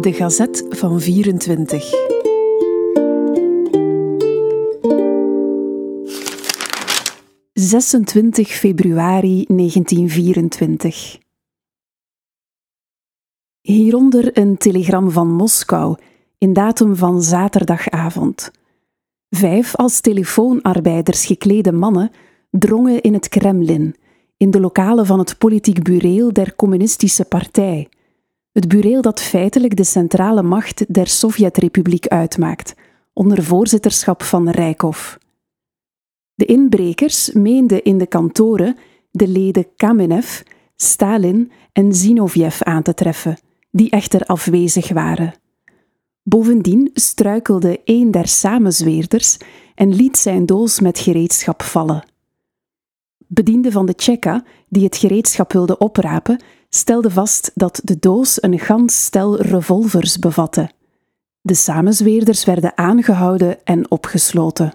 De Gazet van 24. ...26 februari 1924. Hieronder een telegram van Moskou in datum van zaterdagavond. Vijf als telefoonarbeiders geklede mannen drongen in het Kremlin, in de lokalen van het politiek bureel der Communistische Partij, het bureel dat feitelijk de centrale macht der Sovjetrepubliek uitmaakt, onder voorzitterschap van Rijkov. De inbrekers meenden in de kantoren de leden Kamenev, Stalin en Zinoviev aan te treffen, die echter afwezig waren. Bovendien struikelde een der samenzweerders en liet zijn doos met gereedschap vallen. Bediende van de Tsjeka, die het gereedschap wilde oprapen, stelde vast dat de doos een gans stel revolvers bevatte. De samenzweerders werden aangehouden en opgesloten.